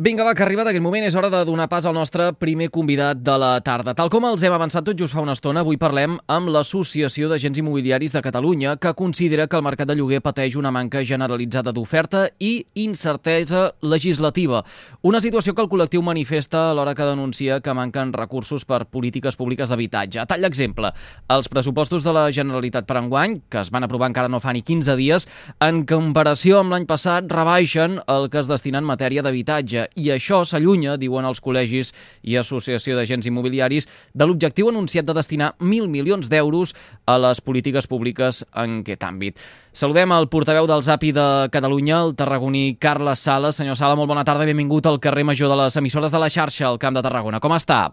Vinga, va, que arriba d'aquest moment és hora de donar pas al nostre primer convidat de la tarda. Tal com els hem avançat tot just fa una estona, avui parlem amb l'Associació d'Agents Immobiliaris de Catalunya, que considera que el mercat de lloguer pateix una manca generalitzada d'oferta i incertesa legislativa. Una situació que el col·lectiu manifesta a l'hora que denuncia que manquen recursos per polítiques públiques d'habitatge. A tall d'exemple, els pressupostos de la Generalitat per enguany, que es van aprovar encara no fa ni 15 dies, en comparació amb l'any passat, rebaixen el que es destina en matèria d'habitatge i això s'allunya, diuen els col·legis i associació d'agents immobiliaris, de l'objectiu anunciat de destinar 1.000 milions d'euros a les polítiques públiques en aquest àmbit. Saludem el portaveu del ZAPI de Catalunya, el tarragoní Carles Sala. Senyor Sala, molt bona tarda, benvingut al carrer Major de les emissores de la xarxa al Camp de Tarragona. Com està?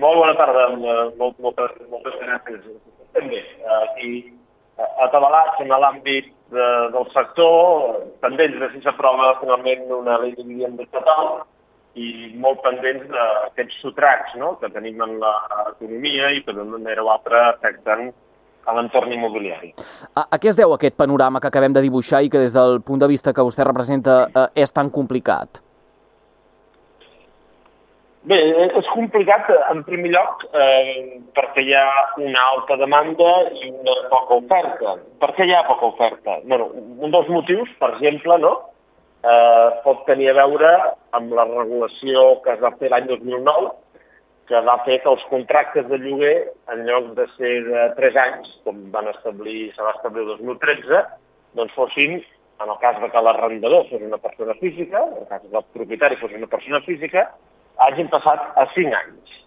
Molt bona tarda, molt, moltes, moltes gràcies. També, aquí atabalats en l'àmbit de, del sector, pendents de si s'aprova finalment una llei de vivenda estatal i molt pendents d'aquests sotracs no? que tenim en l'economia i que d'una manera o altra afecten a l'entorn immobiliari. A, a què es deu aquest panorama que acabem de dibuixar i que des del punt de vista que vostè representa eh, és tan complicat? Bé, és complicat, en primer lloc, eh, perquè hi ha una alta demanda i una poca oferta. Per què hi ha poca oferta? Bueno, un dels motius, per exemple, no? eh, pot tenir a veure amb la regulació que es va fer l'any 2009, que va fer que els contractes de lloguer, en lloc de ser de 3 anys, com van establir, se va establir el 2013, doncs fossin, en el cas de que l'arrendador fos una persona física, en el cas que el propietari fos una persona física, hagin passat a 5 anys.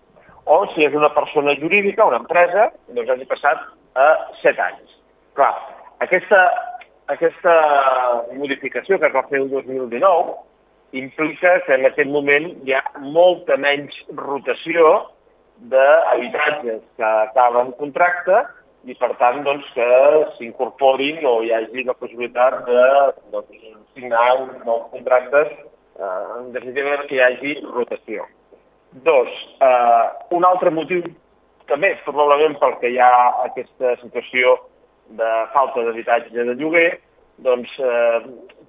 O si és una persona jurídica, una empresa, doncs hagi passat a 7 anys. Clar, aquesta, aquesta modificació que es va fer el 2019 implica que en aquest moment hi ha molta menys rotació d'habitatges que acaben contracte i per tant doncs, que s'incorporin o hi hagi la possibilitat de doncs, signar nous contractes en definitiva que hi hagi rotació. Dos, eh, un altre motiu també probablement perquè hi ha aquesta situació de falta d'habitatge de lloguer, doncs eh,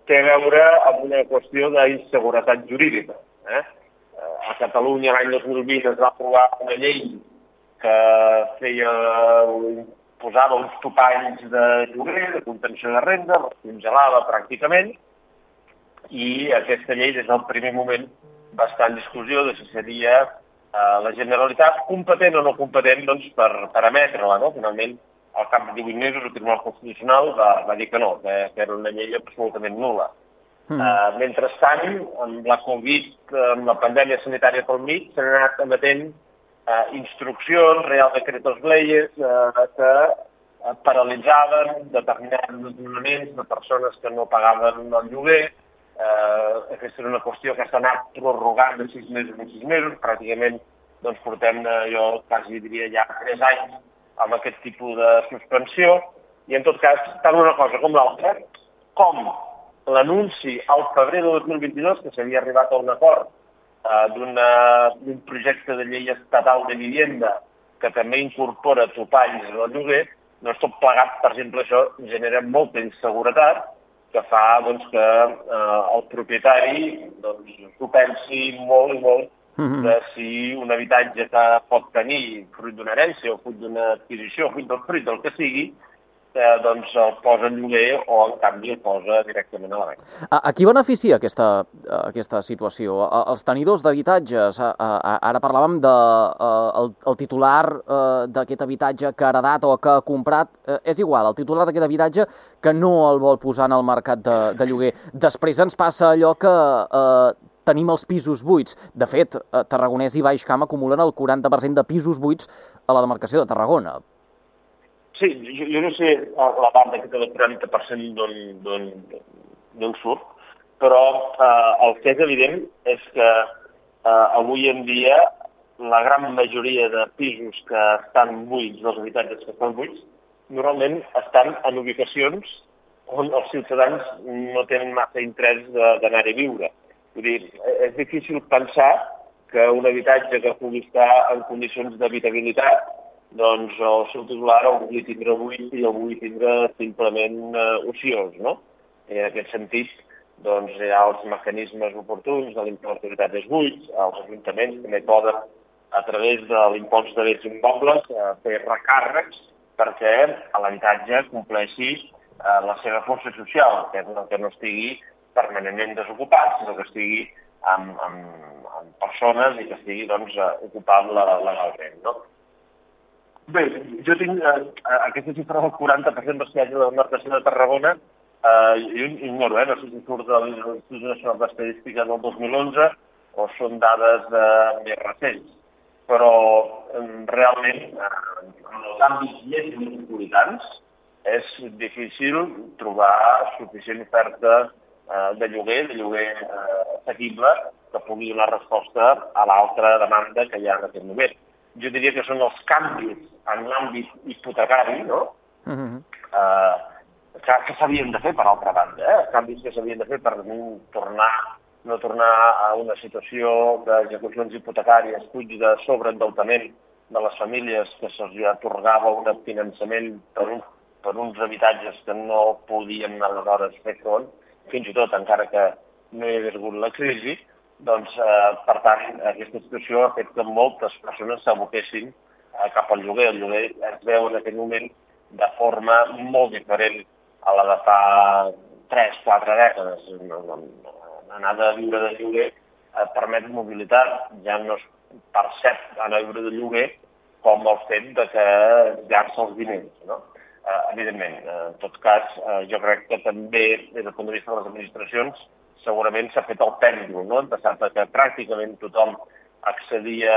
té a veure amb una qüestió d'inseguretat jurídica. Eh? A Catalunya l'any 2020 es va aprovar una llei que feia, posava uns topalls de lloguer, de contenció de renda, els congelava pràcticament, i aquesta llei des del primer moment va estar en discussió de si seria eh, la Generalitat competent o no competent doncs, per, per emetre-la. No? Finalment, al cap de 18 mesos, el Tribunal Constitucional va, va dir que no, que, que era una llei absolutament nula. Mm. Uh, mentrestant, amb la Covid, amb la pandèmia sanitària pel mig, s'han anat emetent uh, instruccions, real decretos leyes, uh, que uh, paralitzaven determinats desnonaments de persones que no pagaven el lloguer, Eh, aquesta és una qüestió que s'ha anat prorrogant de sis mesos en sis mesos, pràcticament doncs, portem, eh, jo quasi diria ja tres anys amb aquest tipus de suspensió, i en tot cas, tant una cosa com l'altra, com l'anunci al febrer de 2022 que s'havia arribat a un acord eh, d'un projecte de llei estatal de vivienda que també incorpora topalls del lloguer, doncs tot plegat, per exemple, això genera molta inseguretat que fa doncs, que eh, el propietari doncs, s'ho pensi molt i molt mm -hmm. de si un habitatge que pot tenir fruit d'una herència o fruit d'una adquisició, fruit del fruit del que sigui, eh, doncs el posa en lloguer o en canvi el posa directament a la venda. A, a qui beneficia aquesta, aquesta situació? A, els tenidors d'habitatges? Ara parlàvem de el, el titular d'aquest habitatge que ha heredat o que ha comprat. És igual, el titular d'aquest habitatge que no el vol posar en el mercat de, de lloguer. Després ens passa allò que eh, tenim els pisos buits. De fet, Tarragonès i Baix Camp acumulen el 40% de pisos buits a la demarcació de Tarragona. Sí, jo, jo no sé la part d'aquest del 40% d'on surt, però eh, el que és evident és que eh, avui en dia la gran majoria de pisos que estan buits, dels habitatges que estan buits, normalment estan en ubicacions on els ciutadans no tenen massa interès d'anar-hi a viure. Vull dir, és difícil pensar que un habitatge que pugui estar en condicions d'habitabilitat doncs el seu titular el vulgui tindre buit i el vulgui tindre simplement eh, ociós, no? I en aquest sentit, doncs hi ha els mecanismes oportuns de l'impost d'habitatges buits, els ajuntaments també poden, a través de l'impost de béns immobles, eh, fer recàrrecs perquè l'habitatge compleixi eh, la seva funció social, que, no, que no estigui permanentment desocupat, sinó que estigui amb, amb, amb persones i que estigui doncs, eh, ocupat legalment. No? Bé, jo tinc eh, aquesta xifra del 40% dels peatges de la demarcació de Tarragona, eh, jo ignoro, eh, no sé si surt de l'Institut Nacional d'Estadística del 2011 o són dades eh, més recents, però eh, realment eh, en els àmbits més metropolitans és difícil trobar suficient oferta eh, de lloguer, de lloguer eh, assequible, que pugui donar resposta a l'altra demanda que hi ha en aquest moment. Jo diria que són els canvis en l'àmbit hipotecari, no? Uh -huh. eh, que, que s'havien de fer, per altra banda, eh? canvis que s'havien de fer per no tornar, no tornar a una situació d'execucions hipotecàries, fuig de sobreendeutament de les famílies que se'ls atorgava un finançament per, un, per uns habitatges que no podien aleshores fer front, fins i tot encara que no hi hagués hagut la crisi, doncs, eh, per tant, aquesta situació ha fet que moltes persones s'aboquessin eh, cap al lloguer. El lloguer es veu en aquest moment de forma molt diferent a la de fa 3-4 dècades. Anar de viure de lloguer eh, permet mobilitat, ja no es percep anar a viure de lloguer com el fet de que llança els diners. No? Eh, evidentment, eh, en tot cas, eh, jo crec que també, des del punt de vista de les administracions, segurament s'ha fet el pèndol, no? hem passat que pràcticament tothom accedia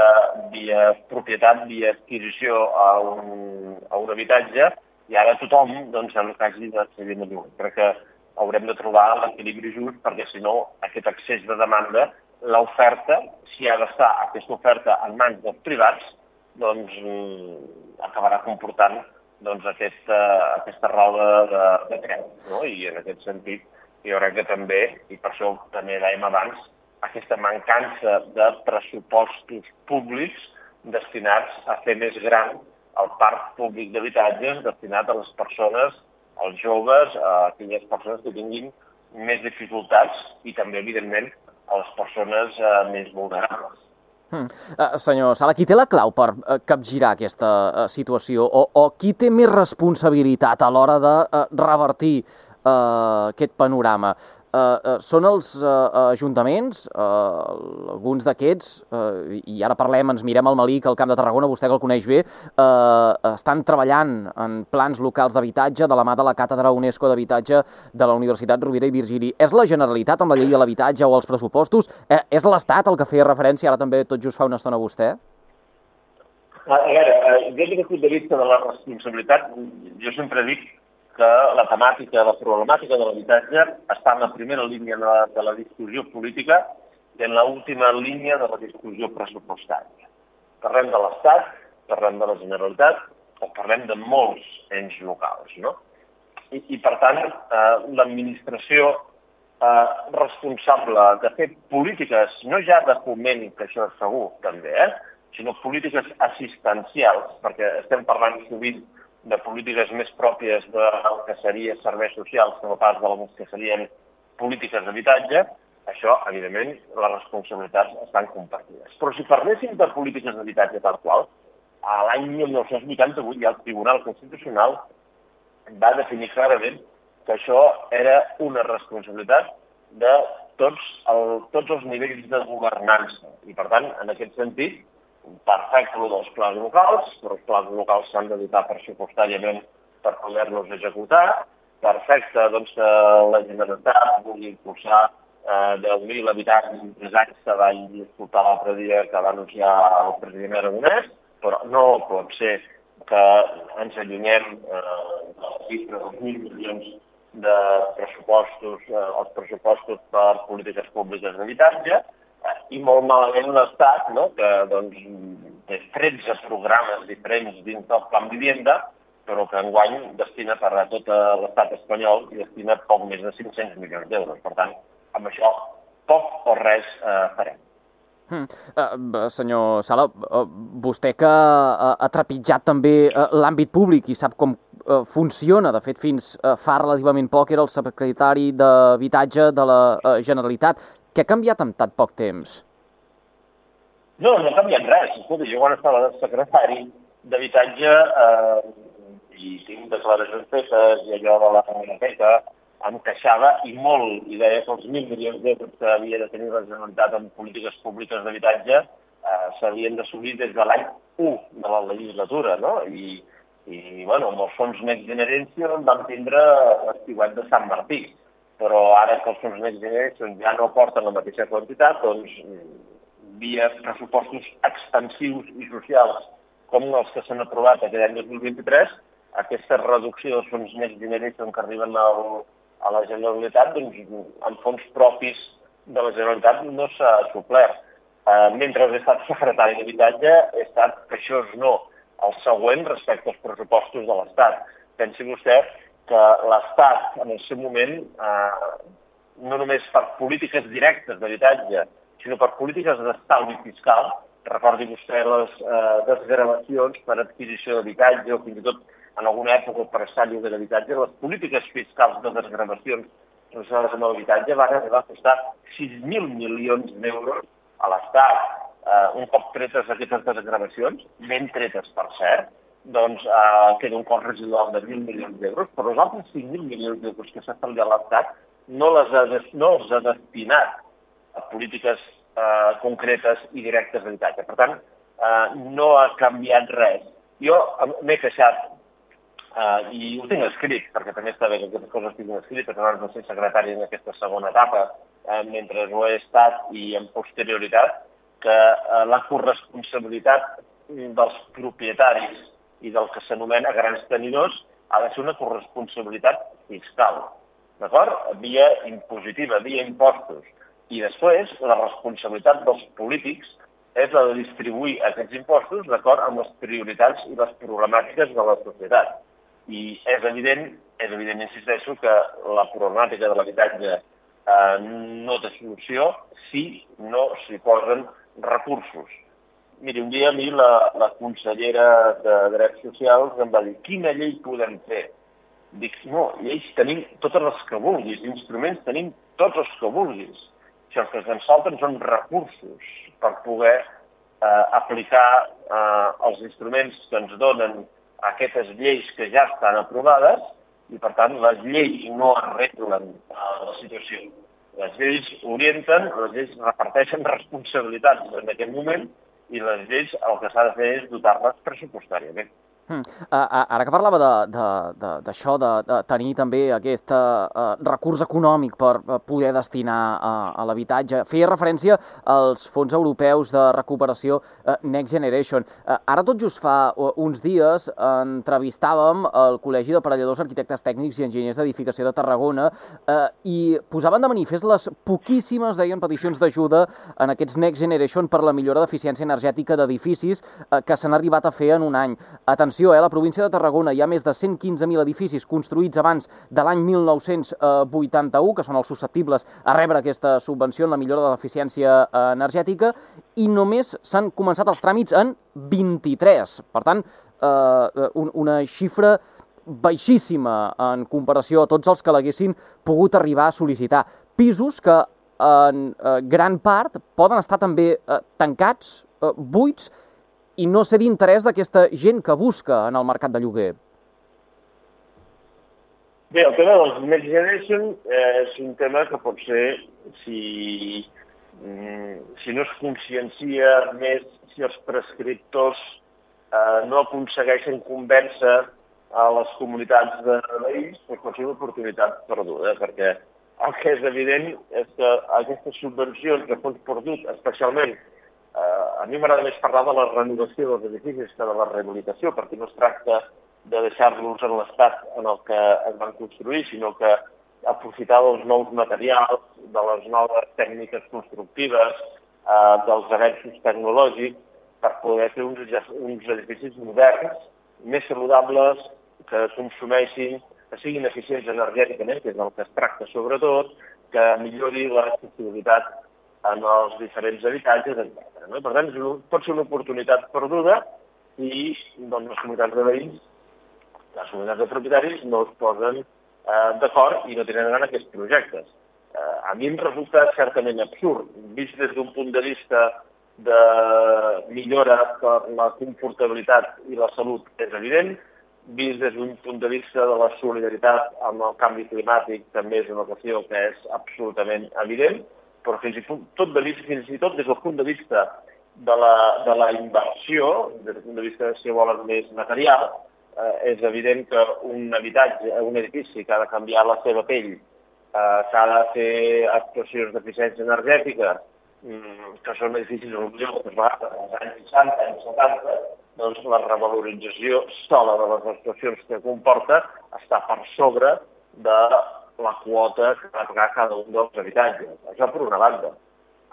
via propietat, via adquisició a un, a un habitatge, i ara tothom doncs, cas d'accedir a lloguer. Crec que haurem de trobar l'equilibri just perquè si no aquest accés de demanda, l'oferta, si ha d'estar aquesta oferta en mans dels privats, doncs mm, acabarà comportant doncs, aquesta, aquesta roda de, de creu. No? I en aquest sentit jo crec que també, i per això també dèiem abans, aquesta mancança de pressupostos públics destinats a fer més gran el parc públic d'habitatges destinat a les persones, als joves, a aquelles persones que tinguin més dificultats i també, evidentment, a les persones eh, més vulnerables. Hmm. Uh, senyor Sala, qui té la clau per uh, capgirar aquesta uh, situació o, o qui té més responsabilitat a l'hora de uh, revertir aquest panorama? Uh, uh, són els uh, ajuntaments, uh, alguns d'aquests, uh, i ara parlem, ens mirem al Malic, al Camp de Tarragona, vostè que el coneix bé, uh, estan treballant en plans locals d'habitatge de la mà de la Càtedra UNESCO d'Habitatge de la Universitat Rovira i Virgili. És la Generalitat amb la llei de l'habitatge o els pressupostos? Uh, és l'Estat el que feia referència, ara també tot just fa una estona vostè? A veure, des d'aquest punt de vista de la responsabilitat, jo sempre dic que la temàtica, la problemàtica de l'habitatge està en la primera línia de la, de la discussió política i en l'última línia de la discussió pressupostària. Parlem de l'Estat, parlem de la Generalitat o parlem de molts ens locals, no? I, i per tant, eh, l'administració eh, responsable de fer polítiques, no ja de foment, que això és segur també, eh, sinó polítiques assistencials, perquè estem parlant sovint de polítiques més pròpies del que seria serveis socials que no pas del que serien polítiques d'habitatge, això, evidentment, les responsabilitats estan compartides. Però si parléssim de polítiques d'habitatge tal qual, a l'any 1988 ja el Tribunal Constitucional va definir clarament que això era una responsabilitat de tots, el, tots els nivells de governança. I, per tant, en aquest sentit, perfecte el dels plans locals, però els plans locals s'han de dotar pressupostàriament per poder-los executar. Perfecte doncs, que la Generalitat vulgui impulsar eh, 10.000 habitants en 3 anys que va escoltar l'altre dia que va anunciar el president Aragonès, però no pot ser que ens allunyem eh, de la dels 1.000 milions de pressupostos, eh, els pressupostos per polítiques públiques d'habitatge, i molt malament l'Estat, no? que doncs, té 13 programes diferents dins del Plan Vivienda, però que enguany destina per a tot l'estat espanyol i destina poc més de 500 milions d'euros. Per tant, amb això poc o res eh, farem. Uh, senyor Sala, uh, vostè que uh, ha trepitjat també uh, l'àmbit públic i sap com eh, funciona. De fet, fins eh, fa relativament poc era el secretari d'Habitatge de la eh, Generalitat. Què ha canviat en tan poc temps? No, no ha canviat res. Escolta, jo quan estava de secretari d'Habitatge eh, i tinc declaracions fetes i allò de la biblioteca, em queixava i molt, i deia que els mil milions d'euros que havia de tenir la Generalitat en polítiques públiques d'habitatge eh, s'havien d'assolir des de l'any 1 de la legislatura, no? I, i bueno, amb els fons Next Generation vam tindre l'estiuet de Sant Martí, però ara que els fons Next Generation ja no porten la mateixa quantitat, doncs via pressupostos extensius i socials com els que s'han aprovat aquest any 2023, aquesta reducció dels fons Next Generation que arriben al, a la Generalitat, doncs, amb fons propis de la Generalitat no s'ha suplert. Eh, mentre he estat secretari d'habitatge, he estat queixós no, el següent respecte als pressupostos de l'Estat. Pensi vostè que l'Estat, en el seu moment, eh, no només per polítiques directes d'habitatge, sinó per polítiques d'estalvi fiscal, recordi vostè les eh, desgravacions per adquisició d'habitatge o fins i tot en alguna època per estar lliure d'habitatge, les polítiques fiscals de desgravacions relacionades amb l'habitatge van arribar a costar 6.000 milions d'euros a l'Estat. Eh, un cop tretes aquestes desgravacions, ben tretes per cert, doncs eh, queda un cost residual de 1.000 milions d'euros, però els altres 5.000 milions d'euros que s'ha estalviat l'Estat no, les ha, no els ha destinat a polítiques eh, concretes i directes d'habitatge. Per tant, eh, no ha canviat res. Jo m'he queixat, eh, i ho tinc escrit, perquè també està bé que aquestes coses estiguin escrites, abans de ser secretari en aquesta segona etapa, eh, mentre ho he estat i en posterioritat, que eh, la corresponsabilitat dels propietaris i del que s'anomena grans tenidors ha de ser una corresponsabilitat fiscal, d'acord? Via impositiva, via impostos. I després, la responsabilitat dels polítics és la de distribuir aquests impostos d'acord amb les prioritats i les problemàtiques de la societat. I és evident, és evident, insisteixo, que la problemàtica de l'habitatge eh, no té solució si no s'hi posen recursos. Miri, un dia a mi la, la consellera de Drets Socials em va dir quina llei podem fer? Dic, no, lleis tenim totes les que vulguis, instruments tenim tots els que vulguis si el que ens falten són recursos per poder eh, aplicar eh, els instruments que ens donen aquestes lleis que ja estan aprovades i, per tant, les lleis no arreglen eh, la situació. Les lleis orienten, les lleis reparteixen responsabilitats en aquest moment i les lleis el que s'ha de fer és dotar-les pressupostàriament. Uh, ara que parlava d'això, de, de, de, de tenir també aquest uh, recurs econòmic per poder destinar uh, a l'habitatge, feia referència als fons europeus de recuperació uh, Next Generation. Uh, ara tot just fa uns dies entrevistàvem el Col·legi de Parelladors, Arquitectes Tècnics i Enginyers d'Edificació de Tarragona uh, i posaven de manifest les poquíssimes, deien, peticions d'ajuda en aquests Next Generation per la millora d'eficiència energètica d'edificis uh, que s'han arribat a fer en un any. Atenció Atenció, eh, la província de Tarragona hi ha més de 115.000 edificis construïts abans de l'any 1981, que són els susceptibles a rebre aquesta subvenció en la millora de l'eficiència eh, energètica, i només s'han començat els tràmits en 23. Per tant, eh, una xifra baixíssima en comparació a tots els que l'haguessin pogut arribar a sol·licitar. Pisos que en eh, gran part poden estar també eh, tancats, eh, buits, i no ser d'interès d'aquesta gent que busca en el mercat de lloguer? Bé, el tema dels Next Generation eh, és un tema que pot ser, si, mm, si no es consciencia més, si els prescriptors eh, no aconsegueixen convèncer a les comunitats de veïns, doncs pot ser una oportunitat perduda, perquè el que és evident és que aquestes subvencions de fons perdut, especialment mi m'agrada més parlar de la renovació dels edificis que de la rehabilitació, perquè no es tracta de deixar-los en l'estat en el que es van construir, sinó que aprofitar dels nous materials, de les noves tècniques constructives, eh, dels avenços tecnològics, per poder fer uns, uns edificis moderns, més saludables, que consumeixin, que siguin eficients energèticament, que és el que es tracta sobretot, que millori l'accessibilitat en els diferents habitatges, etc. No? Per tant, pot ser una oportunitat perduda i doncs, les comunitats de veïns les comunitats de propietaris no es posen eh, d'acord i no tenen gana aquests projectes. Eh, a mi em resulta certament absurd, vist des d'un punt de vista de millora per la confortabilitat i la salut és evident, vist des d'un punt de vista de la solidaritat amb el canvi climàtic també és una qüestió que és absolutament evident, però fins i tot, de fins i tot des del punt de vista de la, de la inversió, des del punt de vista, si volen, més material, eh, és evident que un habitatge, un edifici que ha de canviar la seva pell, eh, que ha de fer actuacions d'eficiència energètica, mm, que són edificis potser que als anys 60, anys 70, doncs la revalorització sola de les actuacions que comporta està per sobre de la quota que de pagar cada un dels habitatges. Això per una banda.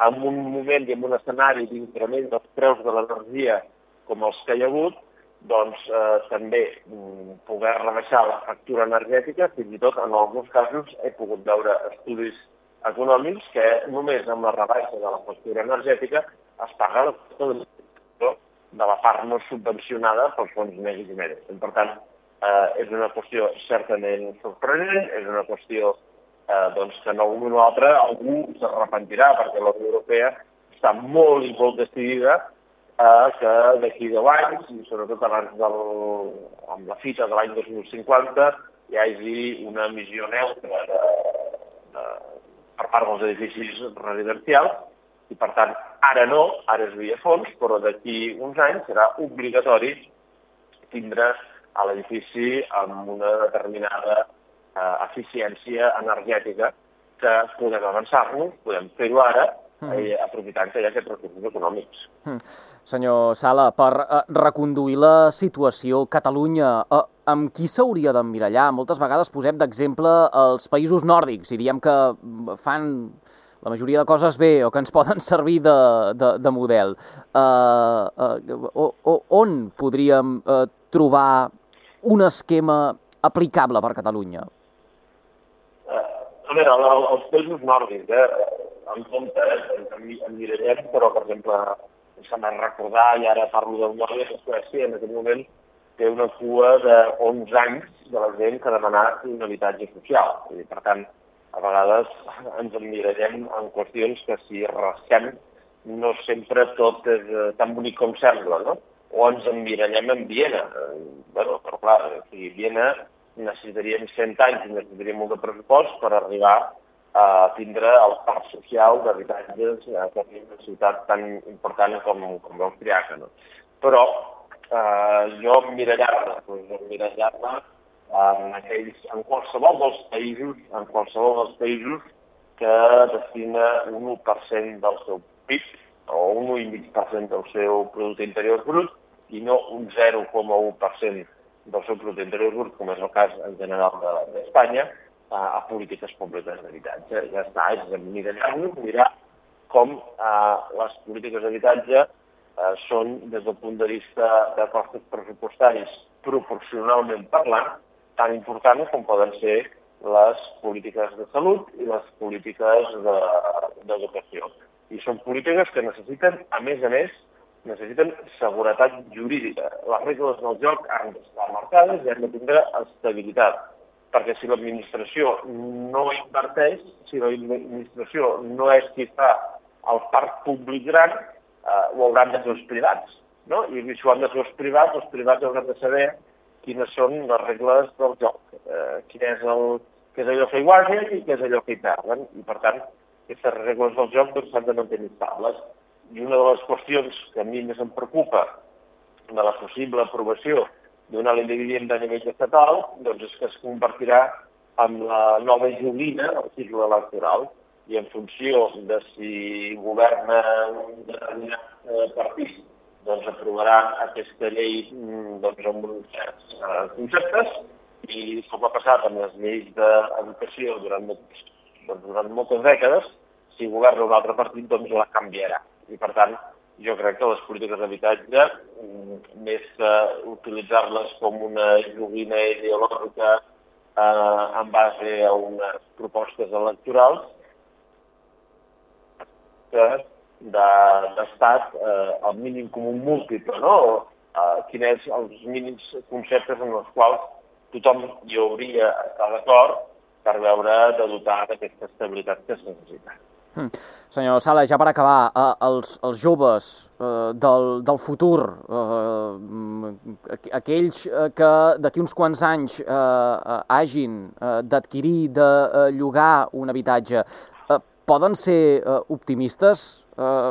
En un moment i en un escenari d'increment dels preus de l'energia com els que hi ha hagut, doncs eh, també mm, poder rebaixar la factura energètica, fins i tot en alguns casos he pogut veure estudis econòmics que només amb la rebaixa de la factura energètica es paga la de la part no subvencionada pels fons negres i meres. Per tant, eh, és una qüestió certament sorprenent, és una qüestió eh, doncs, que en algun o altre algú s'arrepentirà, perquè la Unió Europea està molt i molt decidida eh, que d'aquí deu anys, i sobretot abans del, amb la fita de l'any 2050, hi hagi una emissió neutra de, de, per part dels edificis residencials, i per tant, ara no, ara és via fons, però d'aquí uns anys serà obligatori tindre a l'edifici amb una determinada eh, eficiència energètica que podem avançar-nos, podem fer-ho ara, mm. eh, aprofitant que hi ha aquests recursos econòmics. Mm. Senyor Sala, per eh, reconduir la situació, Catalunya, eh, amb qui s'hauria d'emmirallar? Moltes vegades posem d'exemple els països nòrdics i diem que fan la majoria de coses bé o que ens poden servir de, de, de model. Uh, uh, o, o, on podríem uh, trobar un esquema aplicable per Catalunya? Uh, a veure, els països nòrdics, eh, en compte, eh, en, mirarem, però, per exemple, se m'ha recordar, i ara parlo del nord de Suècia, en aquest moment té una cua de 11 anys de la gent que ha demanat un habitatge social. I, per tant, a vegades ens emmirallem en qüestions que si rasquem no sempre tot és eh, tan bonic com sembla, no? O ens emmirallem en Viena. Eh, bueno, però clar, si Viena necessitaríem 100 anys i necessitaríem molt de pressupost per arribar a tindre el parc social d'habitatges a una ciutat tan important com, com l'Austriaca. No? Però eh, jo emmirallar-me, doncs emmirallar-me en, aquells, en qualsevol dels països, en qualsevol dels països que destina un 1% del seu PIB o un 1,5% del seu producte interior brut i no un 0,1% del seu producte interior brut, com és el cas en general d'Espanya, de, a, a polítiques públiques d'habitatge. Ja està, és mirar-nos, mirar com eh, les polítiques d'habitatge són, des del punt de vista de costos pressupostaris, proporcionalment parlant, tan importants com poden ser les polítiques de salut i les polítiques d'educació. De, I són polítiques que necessiten, a més a més, necessiten seguretat jurídica. Les regles del joc han d'estar marcades i han de tindre estabilitat. Perquè si l'administració no inverteix, si l'administració no és qui fa el parc públic gran, eh, ho hauran de els privats. No? I si ho han de fer els privats, els privats hauran de saber quines són les regles del joc, eh, quin és el, què és allò que hi guanyen i què és allò que hi perden. I, per tant, aquestes regles del joc doncs, s'han doncs, de mantenir estables. I una de les qüestions que a mi més em preocupa de la possible aprovació d'una llei de vivenda a nivell estatal doncs és que es convertirà en la nova joguina del cicle electoral i en funció de si governa un determinat eh, partit doncs, aprovarà aquesta llei mm, doncs, amb uns certs uh, conceptes i com ha passat amb les lleis d'educació durant, doncs, durant moltes dècades, si governa un altre partit doncs la canviarà. I per tant, jo crec que les polítiques d'habitatge, mm, més que utilitzar-les com una joguina ideològica eh, en base a unes propostes electorals, d'estat de, eh, el mínim comú múltiple, no? Eh, quins són els mínims conceptes en els quals tothom hi hauria estat d'acord per veure de dotar d'aquesta estabilitat que es necessita. Hmm. Senyor Sala, ja per acabar, eh, els, els joves eh, del, del futur, eh, aquells eh, que d'aquí uns quants anys eh, eh, hagin eh, d'adquirir, de eh, llogar un habitatge, eh, poden ser eh, optimistes? Eh,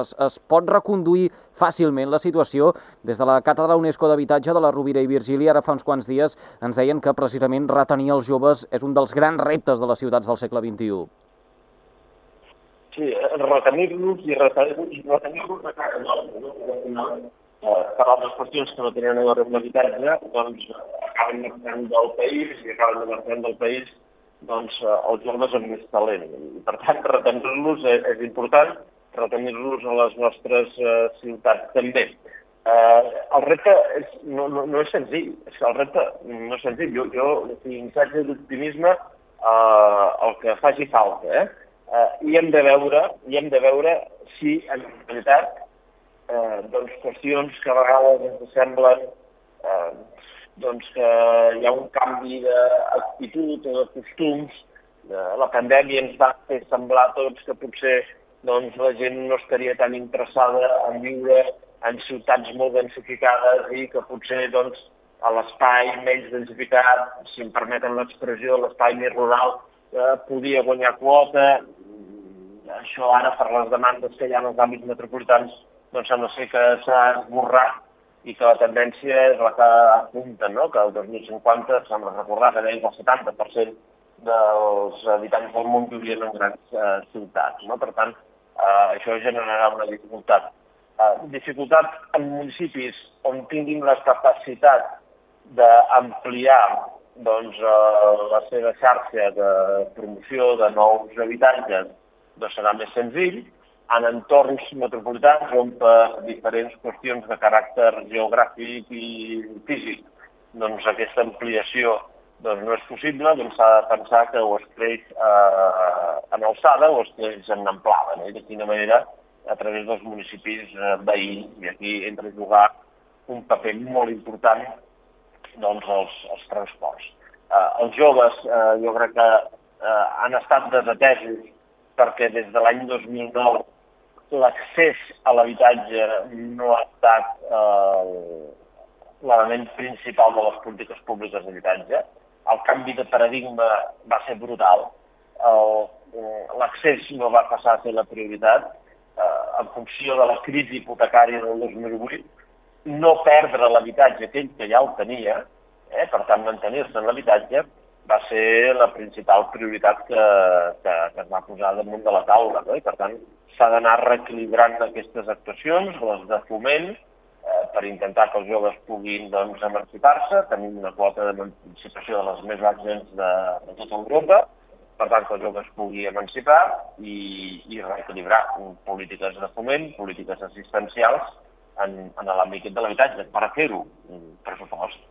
es, es pot reconduir fàcilment la situació. Des de la Càtedra UNESCO d'Habitatge de la Rovira i Virgili, ara fa uns quants dies, ens deien que precisament retenir els joves és un dels grans reptes de les ciutats del segle XXI. Sí, retenir-los i retenir-los i retenir-los de cara no, no, eh, per altres qüestions que no tenen a veure amb l'habitatge, doncs acaben marxant del país i acaben marxant del país doncs, eh, els joves amb més talent. I, per tant, retenir-los és, és important, retenir-los a les nostres uh, ciutats també. Uh, el repte és, no, no, no és senzill, és que el repte no és senzill. Jo, jo si missatge d'optimisme, uh, el que faci falta, eh? Eh, i hem de veure, i hem de veure si en realitat eh, doncs, qüestions que a vegades ens semblen eh, doncs que hi ha un canvi d'actitud o de costums. Eh, la pandèmia ens va fer semblar tots que potser doncs, la gent no estaria tan interessada en viure en ciutats molt densificades i que potser doncs, a l'espai menys densificat, si em permeten l'expressió, l'espai més rural, eh, podia guanyar quota, això ara per les demandes que hi ha en els àmbits metropolitans doncs sembla ser que s'ha esborrat i que la tendència és la que apunta, no? que el 2050 sembla recordar que que el 70% dels habitants del món vivien en grans eh, ciutats. No? Per tant, eh, això generarà una dificultat. Eh, dificultat en municipis on tinguin la capacitat d'ampliar doncs, eh, la seva xarxa de promoció de nous habitatges doncs serà més senzill. En entorns metropolitans on per diferents qüestions de caràcter geogràfic i físic doncs aquesta ampliació doncs no és possible, doncs s'ha de pensar que o es creix eh, en alçada o es creix en amplada, no? i de quina manera a través dels municipis eh, veïns, i aquí entra a jugar un paper molt important doncs, els, els transports. Eh, els joves, eh, jo crec que eh, han estat desatesos perquè des de l'any 2009 l'accés a l'habitatge no ha estat eh, l'element principal de les polítiques públiques d'habitatge. El canvi de paradigma va ser brutal. Eh, l'accés no va passar a ser la prioritat. Eh, en funció de la crisi hipotecària del 2008, no perdre l'habitatge aquell que ja el tenia, eh, per tant mantenir-se en l'habitatge, va ser la principal prioritat que, que, que es va posar damunt de la taula. No? I, per tant, s'ha d'anar reequilibrant aquestes actuacions, les de foment, eh, per intentar que els joves puguin doncs, emancipar-se. Tenim una quota d'emancipació de les més baixes de, de tota Europa, per tant, que els joves pugui emancipar i, i reequilibrar polítiques de foment, polítiques assistencials en, en l'àmbit de l'habitatge. Per fer-ho, pressupost.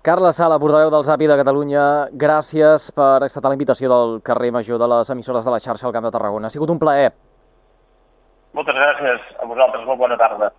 Carles Sala, portaveu del ZAPI de Catalunya, gràcies per acceptar la invitació del carrer Major de les emissores de la xarxa al Camp de Tarragona. Ha sigut un plaer. Moltes gràcies a vosaltres, molt bona tarda.